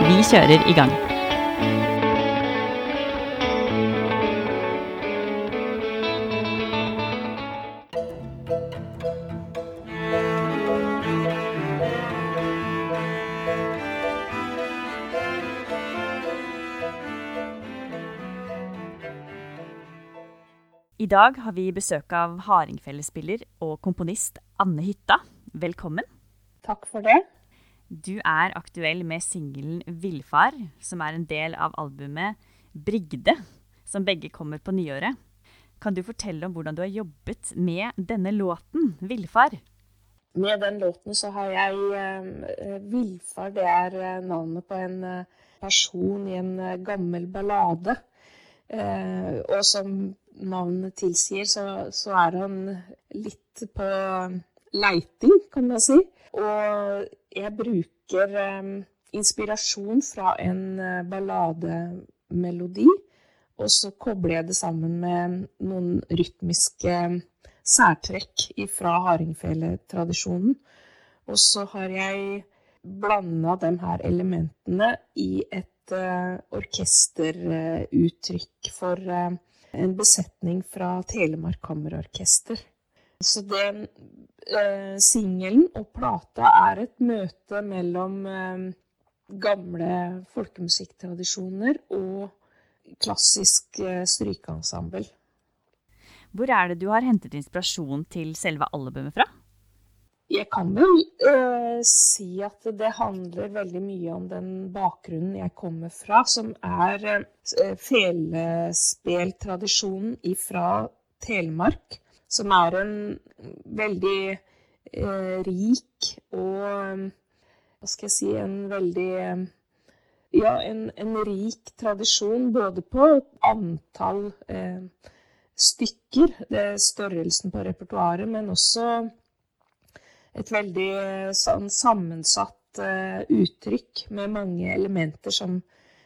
Vi kjører i gang. I dag har vi besøk av hardingfellesspiller og komponist Anne Hytta. Velkommen. Takk for det. Du er aktuell med singelen 'Villfar', som er en del av albumet 'Brigde', som begge kommer på nyåret. Kan du fortelle om hvordan du har jobbet med denne låten, 'Villfar'? Med den låten så har jeg eh, Villfar, det er eh, navnet på en eh, person i en gammel ballade. Og som navnet tilsier, så, så er han litt på leiting, kan man si. Og jeg bruker eh, inspirasjon fra en eh, ballademelodi, og så kobler jeg det sammen med noen rytmiske særtrekk fra hardingfeletradisjonen. Og så har jeg blanda de her elementene i et uh, orkesteruttrykk for uh, en besetning fra Telemark Kammerorkester. Så den eh, singelen og plata er et møte mellom eh, gamle folkemusikktradisjoner og klassisk eh, strykeensemble. Hvor er det du har hentet inspirasjon til selve albumet fra? Jeg kan vel eh, si at det handler veldig mye om den bakgrunnen jeg kommer fra, som er eh, felespeltradisjonen fra Telemark. Som er en veldig eh, rik og Hva skal jeg si En veldig Ja, en, en rik tradisjon både på antall stykker, det er størrelsen på repertoaret, men også et veldig sånn sammensatt eh, uttrykk med mange elementer som,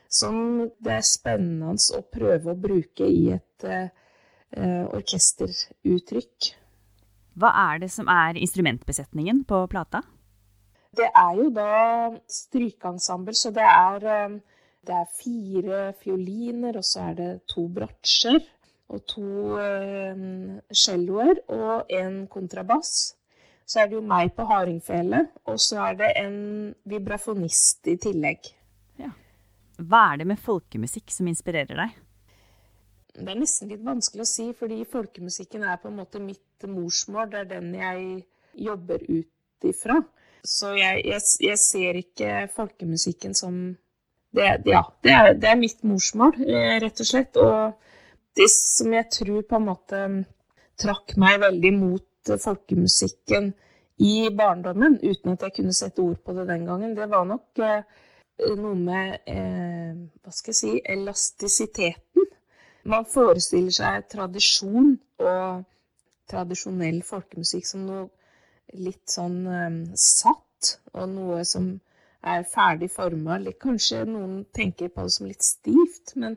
som, det er spennende å prøve å bruke i et uh, orkesteruttrykk. Hva er det som er instrumentbesetningen på plata? Det er jo da strykeensemble, så det er, det er, fire fioliner, og så er det to bratsjer og to celloer og en kontrabass. Så er det jo meg på hardingfele, og så er det en vibrafonist i tillegg. Ja. Hva er det med folkemusikk som inspirerer deg? Det er nesten litt vanskelig å si, fordi folkemusikken er på en måte mitt morsmål. Det er den jeg jobber ut ifra. Så jeg, jeg, jeg ser ikke folkemusikken som det, Ja, det er, det er mitt morsmål, eh, rett og slett. Og det som jeg tror på en måte trakk meg veldig mot folkemusikken i barndommen, uten at jeg kunne sette ord på det den gangen, det var nok eh, noe med eh, hva skal jeg si elastisiteten. Man forestiller seg tradisjon og tradisjonell folkemusikk som noe litt sånn um, satt, og noe som er ferdig forma. Kanskje noen tenker på det som litt stivt, men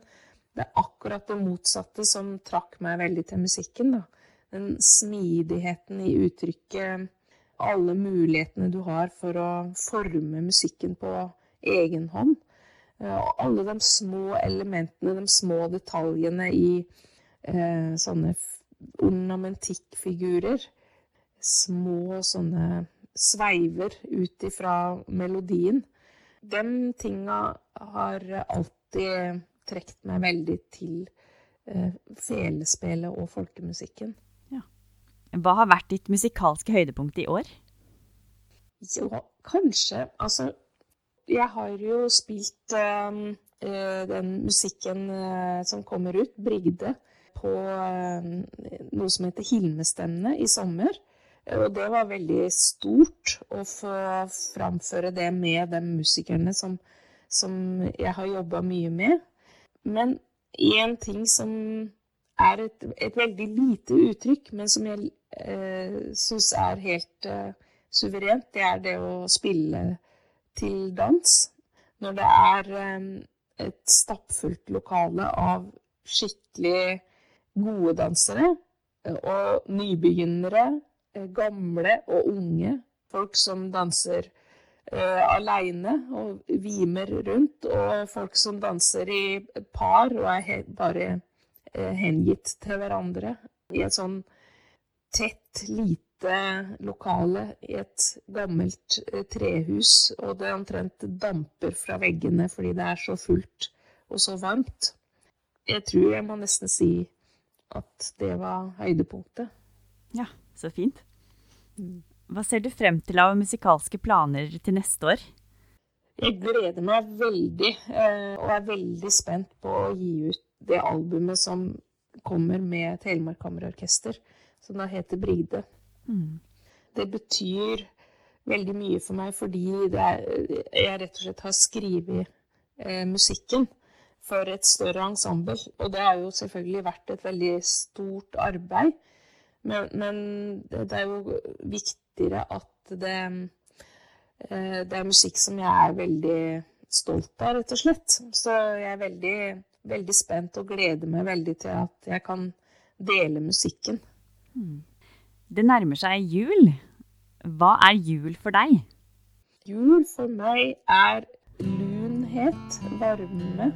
det er akkurat det motsatte som trakk meg veldig til musikken. da den smidigheten i uttrykket, alle mulighetene du har for å forme musikken på egen hånd. Eh, og alle de små elementene, de små detaljene i eh, sånne ornamentikkfigurer. Små sånne sveiver ut ifra melodien. De tinga har alltid trukket meg veldig til eh, felespillet og folkemusikken. Hva har vært ditt musikalske høydepunkt i år? Ja, kanskje Altså, jeg har jo spilt uh, den musikken uh, som kommer ut, Brigde, på uh, noe som heter Hilmestemmene i sommer. Og det var veldig stort å få framføre det med de musikerne som som jeg har jobba mye med. Men én ting som er et, et, veldig lite uttrykk, men som jeg eh, syns er helt eh, suverent, det er det å spille til dans. Når det er eh, et stappfullt lokale av skikkelig gode dansere, eh, og nybegynnere, eh, gamle og unge, folk som danser uh, aleine og vimer rundt, og folk som danser i par og er bare uh, hengitt til hverandre i et sånn tett, lite lokale i et gammelt uh, trehus, og det omtrent damper fra veggene fordi det er så fullt og så varmt. Jeg tror jeg må nesten si at det var høydepunktet. Ja, så fint. Hva ser du frem til av musikalske planer til neste år? Jeg gleder meg veldig, eh, og er veldig spent på å gi ut det albumet som kommer med Telemark Kammerorkester, som da heter Brigde. Mm. Det betyr veldig mye for meg fordi er, jeg rett og slett har skrevet eh, musikken for et større ensemble. Og det har jo selvfølgelig vært et veldig stort arbeid. Men, men det er jo viktigere at det, eh, det er musikk som jeg er veldig stolt av, rett og slett. Så jeg er veldig, veldig spent og gleder meg veldig til at jeg kan dele musikken. Det nærmer seg jul. Hva er jul for deg? Jul for meg er lunhet, varme,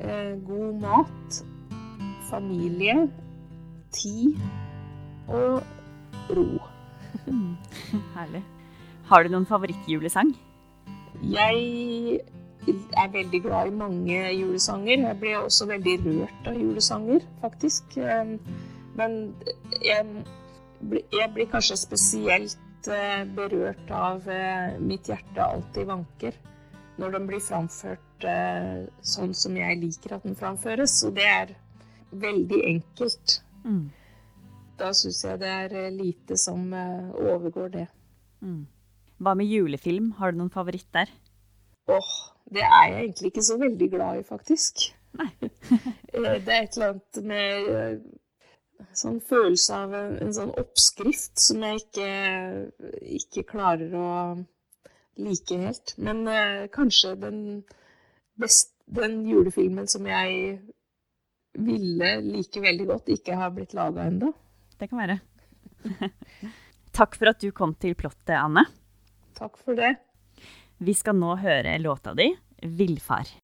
eh, god mat, familie, tid og ro. Herlig. Har du noen favorittjulesang? Jeg er veldig glad i mange julesanger. Jeg blir også veldig rørt av julesanger, faktisk. Men jeg, jeg blir kanskje spesielt eh, berørt av eh, Mitt hjerte alltid vanker. Når den blir framført eh, sånn som jeg liker at den framføres. Og det er veldig enkelt. Mm da syns jeg det er lite som overgår det. Mm. Hva med julefilm, har du noen favoritt der? Åh, oh, det er jeg egentlig ikke så veldig glad i, faktisk. Nei. Det er et eller annet med sånn følelse av en, en sånn oppskrift som jeg ikke, ikke, klarer å like helt. Men eh, kanskje den, best, den julefilmen som jeg ville like veldig godt, ikke har blitt laga ennå. Det kan være. Takk for at du kom til plottet, Anne. Takk for det. Vi skal nå høre låta di, 'Villfar'.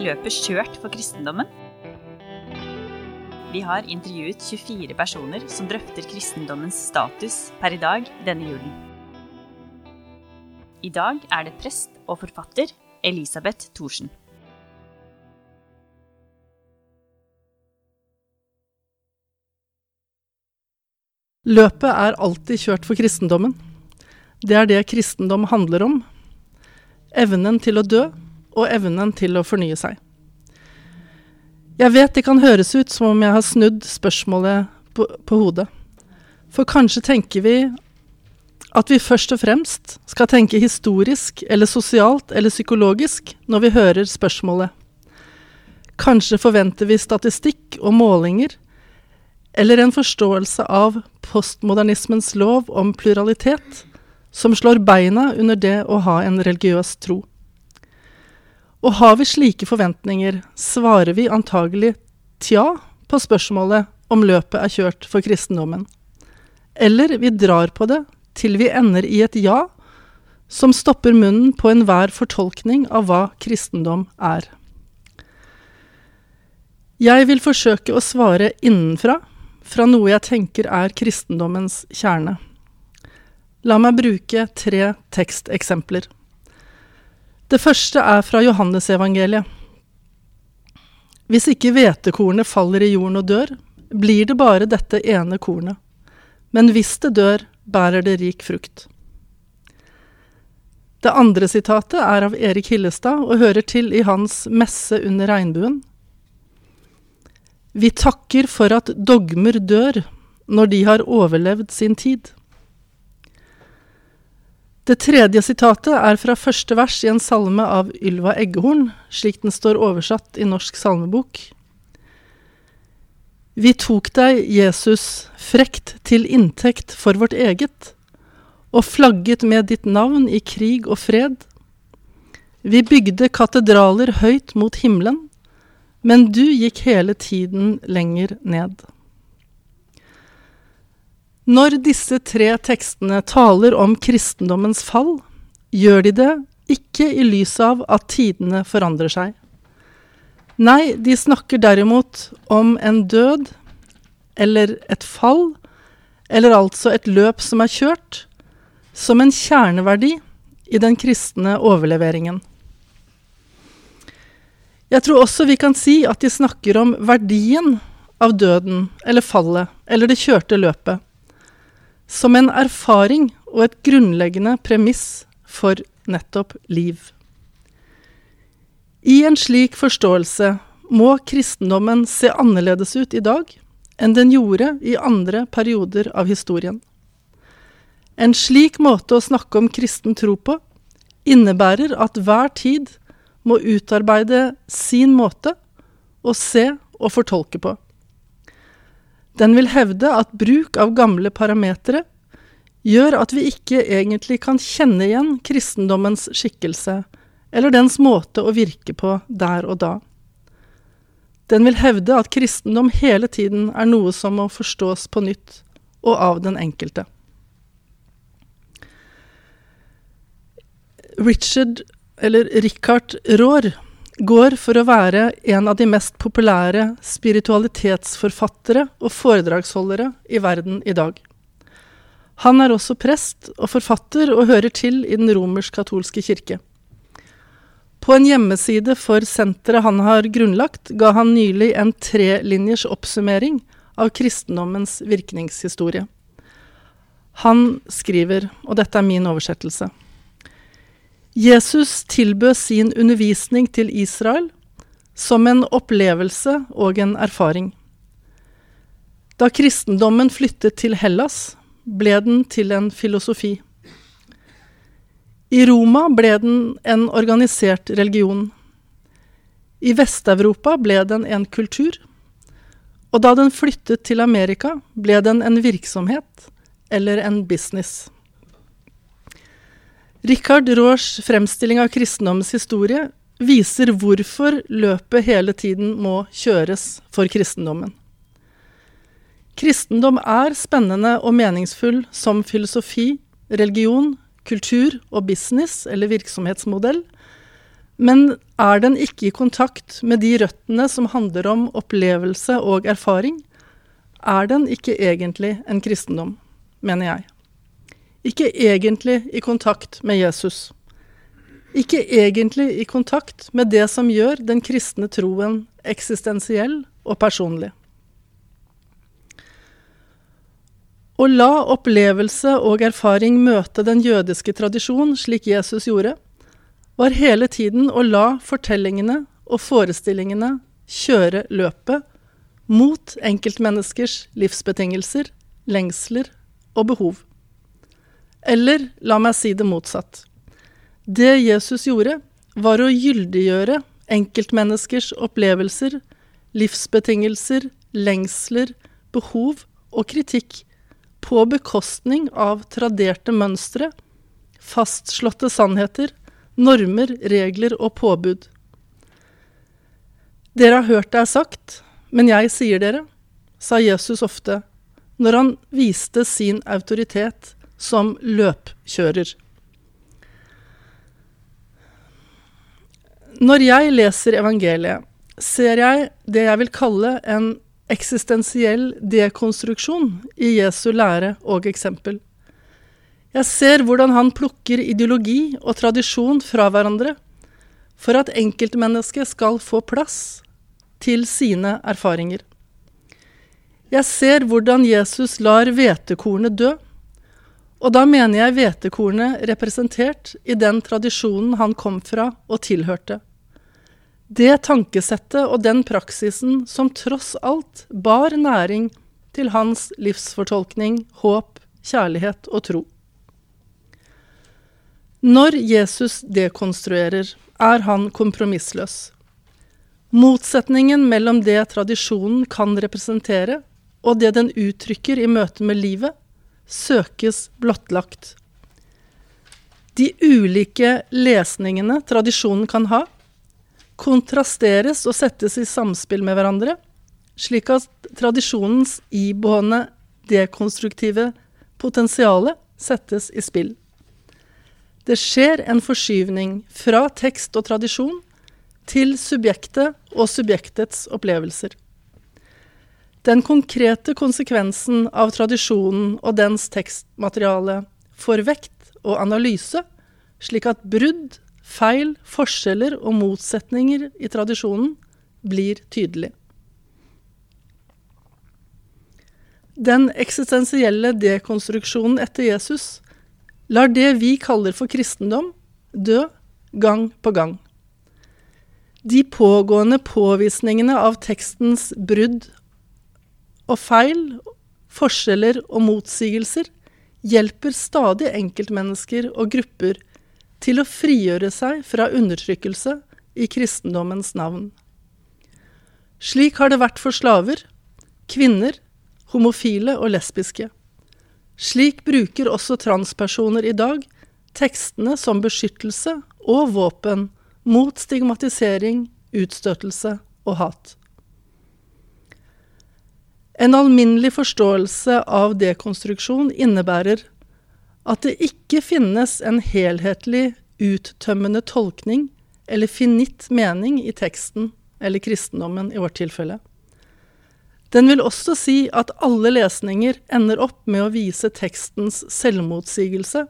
Er løpet kjørt for kristendommen? Vi har intervjuet 24 personer som drøfter kristendommens status per i dag denne julen. I dag er det prest og forfatter Elisabeth Thorsen. Løpet er alltid kjørt for kristendommen. Det er det kristendom handler om. Evnen til å dø og evnen til å fornye seg. Jeg vet det kan høres ut som om jeg har snudd spørsmålet på, på hodet. For kanskje tenker vi at vi først og fremst skal tenke historisk eller sosialt eller psykologisk når vi hører spørsmålet. Kanskje forventer vi statistikk og målinger, eller en forståelse av postmodernismens lov om pluralitet, som slår beina under det å ha en religiøs tro. Og har vi slike forventninger, svarer vi antagelig tja på spørsmålet om løpet er kjørt for kristendommen. Eller vi drar på det til vi ender i et ja, som stopper munnen på enhver fortolkning av hva kristendom er. Jeg vil forsøke å svare innenfra, fra noe jeg tenker er kristendommens kjerne. La meg bruke tre teksteksempler. Det første er fra Johannesevangeliet. Hvis ikke hvetekornet faller i jorden og dør, blir det bare dette ene kornet. Men hvis det dør, bærer det rik frukt. Det andre sitatet er av Erik Hillestad og hører til i hans Messe under regnbuen. Vi takker for at dogmer dør når de har overlevd sin tid. Det tredje sitatet er fra første vers i en salme av Ylva Eggehorn, slik den står oversatt i Norsk salmebok. Vi tok deg, Jesus, frekt til inntekt for vårt eget, og flagget med ditt navn i krig og fred. Vi bygde katedraler høyt mot himmelen, men du gikk hele tiden lenger ned. Når disse tre tekstene taler om kristendommens fall, gjør de det ikke i lys av at tidene forandrer seg. Nei, de snakker derimot om en død, eller et fall, eller altså et løp som er kjørt, som en kjerneverdi i den kristne overleveringen. Jeg tror også vi kan si at de snakker om verdien av døden, eller fallet, eller det kjørte løpet som en erfaring og et grunnleggende premiss for nettopp liv. I en slik forståelse må kristendommen se annerledes ut i dag enn den gjorde i andre perioder av historien. En slik måte å snakke om kristen tro på innebærer at hver tid må utarbeide sin måte å se og fortolke på. Den vil hevde at bruk av gamle parametere gjør at vi ikke egentlig kan kjenne igjen kristendommens skikkelse, eller dens måte å virke på der og da. Den vil hevde at kristendom hele tiden er noe som må forstås på nytt, og av den enkelte. Richard, eller Richard Rohr, går for å være en av de mest populære spiritualitetsforfattere og foredragsholdere i verden i dag. Han er også prest og forfatter og hører til i den romersk-katolske kirke. På en hjemmeside for senteret han har grunnlagt, ga han nylig en trelinjers oppsummering av kristendommens virkningshistorie. Han skriver, og dette er min oversettelse Jesus tilbød sin undervisning til Israel som en opplevelse og en erfaring. Da kristendommen flyttet til Hellas, ble den til en filosofi. I Roma ble den en organisert religion. I Vest-Europa ble den en kultur. Og da den flyttet til Amerika, ble den en virksomhet, eller en business. Richard Rohrs fremstilling av kristendommens historie viser hvorfor løpet hele tiden må kjøres for kristendommen. Kristendom er spennende og meningsfull som filosofi, religion, kultur og business eller virksomhetsmodell, men er den ikke i kontakt med de røttene som handler om opplevelse og erfaring, er den ikke egentlig en kristendom, mener jeg. Ikke egentlig i kontakt med Jesus. Ikke egentlig i kontakt med det som gjør den kristne troen eksistensiell og personlig. Å la opplevelse og erfaring møte den jødiske tradisjon, slik Jesus gjorde, var hele tiden å la fortellingene og forestillingene kjøre løpet mot enkeltmenneskers livsbetingelser, lengsler og behov. Eller la meg si det motsatt. Det Jesus gjorde, var å gyldiggjøre enkeltmenneskers opplevelser, livsbetingelser, lengsler, behov og kritikk på bekostning av traderte mønstre, fastslåtte sannheter, normer, regler og påbud. Dere har hørt det er sagt, men jeg sier dere, sa Jesus ofte når han viste sin autoritet som løpkjører. Når jeg leser evangeliet, ser jeg det jeg vil kalle en eksistensiell dekonstruksjon i Jesu lære og eksempel. Jeg ser hvordan han plukker ideologi og tradisjon fra hverandre for at enkeltmennesket skal få plass til sine erfaringer. Jeg ser hvordan Jesus lar hvetekornet dø, og da mener jeg hvetekornet representert i den tradisjonen han kom fra og tilhørte. Det tankesettet og den praksisen som tross alt bar næring til hans livsfortolkning, håp, kjærlighet og tro. Når Jesus dekonstruerer, er han kompromissløs. Motsetningen mellom det tradisjonen kan representere, og det den uttrykker i møte med livet, søkes blottlagt. De ulike lesningene tradisjonen kan ha, kontrasteres og settes i samspill med hverandre, slik at tradisjonens iboende dekonstruktive potensiale settes i spill. Det skjer en forskyvning fra tekst og tradisjon til subjektet og subjektets opplevelser. Den konkrete konsekvensen av tradisjonen og dens tekstmateriale får vekt og analyse, slik at brudd feil, forskjeller og motsetninger i tradisjonen blir tydelig. Den eksistensielle dekonstruksjonen etter Jesus lar det vi kaller for kristendom, dø gang på gang. De pågående påvisningene av tekstens brudd og feil, forskjeller og motsigelser hjelper stadig enkeltmennesker og grupper til å frigjøre seg fra undertrykkelse i kristendommens navn. Slik har det vært for slaver, kvinner, homofile og lesbiske. Slik bruker også transpersoner i dag tekstene som beskyttelse og våpen mot stigmatisering, utstøtelse og hat. En alminnelig forståelse av dekonstruksjon innebærer at det ikke finnes en helhetlig, uttømmende tolkning eller finitt mening i teksten, eller kristendommen i vårt tilfelle. Den vil også si at alle lesninger ender opp med å vise tekstens selvmotsigelse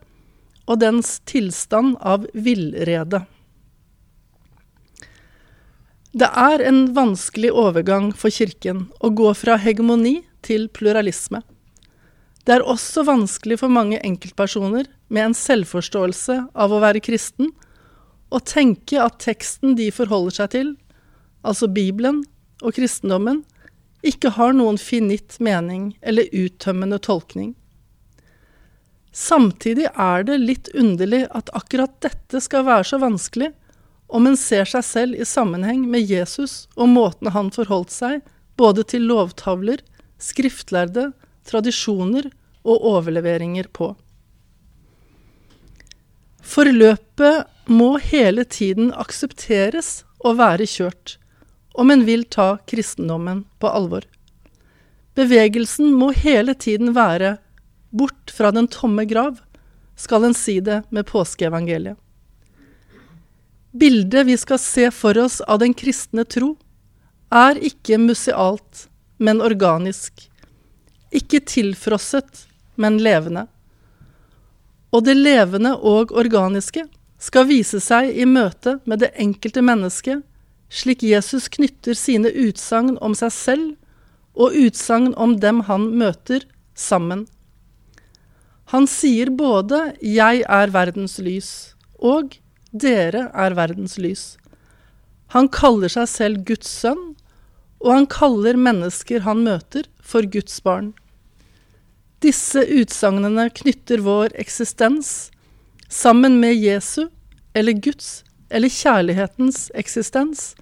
og dens tilstand av villrede. Det er en vanskelig overgang for Kirken å gå fra hegemoni til pluralisme. Det er også vanskelig for mange enkeltpersoner med en selvforståelse av å være kristen, å tenke at teksten de forholder seg til, altså Bibelen og kristendommen, ikke har noen finitt mening eller uttømmende tolkning. Samtidig er det litt underlig at akkurat dette skal være så vanskelig om en ser seg selv i sammenheng med Jesus og måten han forholdt seg både til lovtavler, skriftlærde, tradisjoner og overleveringer på. Forløpet må hele tiden aksepteres å være kjørt, om en vil ta kristendommen på alvor. Bevegelsen må hele tiden være bort fra den tomme grav, skal en si det med påskeevangeliet. Bildet vi skal se for oss av den kristne tro, er ikke musealt, men organisk. Ikke tilfrosset, men levende. Og det levende og organiske skal vise seg i møte med det enkelte mennesket, slik Jesus knytter sine utsagn om seg selv og utsagn om dem han møter, sammen. Han sier både 'Jeg er verdens lys' og 'Dere er verdens lys'. Han kaller seg selv Guds sønn, og han kaller mennesker han møter, for Guds barn. Disse utsagnene knytter vår eksistens sammen med Jesu, eller Guds, eller kjærlighetens eksistens,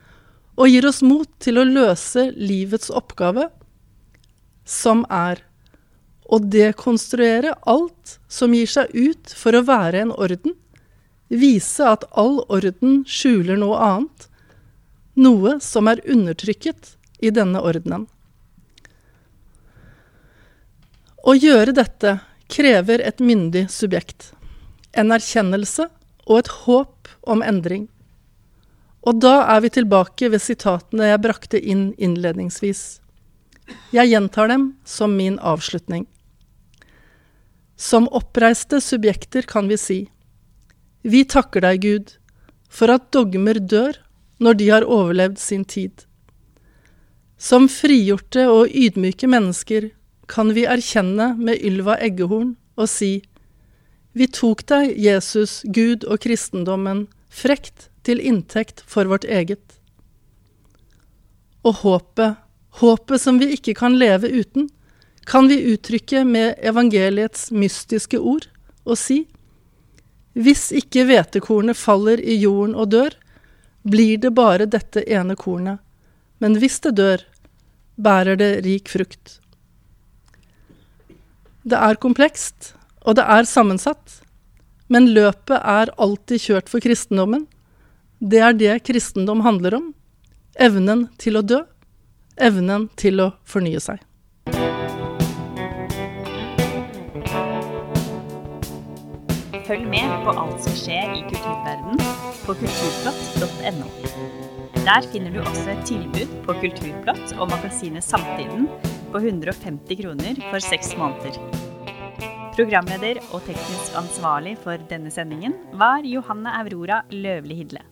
og gir oss mot til å løse livets oppgave, som er å dekonstruere alt som gir seg ut for å være en orden, vise at all orden skjuler noe annet, noe som er undertrykket i denne ordenen. Å gjøre dette krever et myndig subjekt, en erkjennelse og et håp om endring. Og da er vi tilbake ved sitatene jeg brakte inn innledningsvis. Jeg gjentar dem som min avslutning. Som oppreiste subjekter kan vi si Vi takker deg, Gud, for at dogmer dør når de har overlevd sin tid. Som frigjorte og ydmyke mennesker kan vi erkjenne med Ylva Eggehorn og si Vi tok deg, Jesus, Gud og kristendommen, frekt til inntekt for vårt eget. Og håpet, håpet som vi ikke kan leve uten, kan vi uttrykke med evangeliets mystiske ord og si Hvis ikke hvetekornet faller i jorden og dør, blir det bare dette ene kornet, men hvis det dør, bærer det rik frukt. Det er komplekst, og det er sammensatt, men løpet er alltid kjørt for kristendommen. Det er det kristendom handler om. Evnen til å dø. Evnen til å fornye seg. Følg med på alt som skjer i kulturverdenen på kulturplott.no. Der finner du også et tilbud på Kulturplott og magasinet Samtiden på 150 kroner for seks måneder. Programleder og teknisk ansvarlig for denne sendingen var Johanne Aurora Løvli Hidle.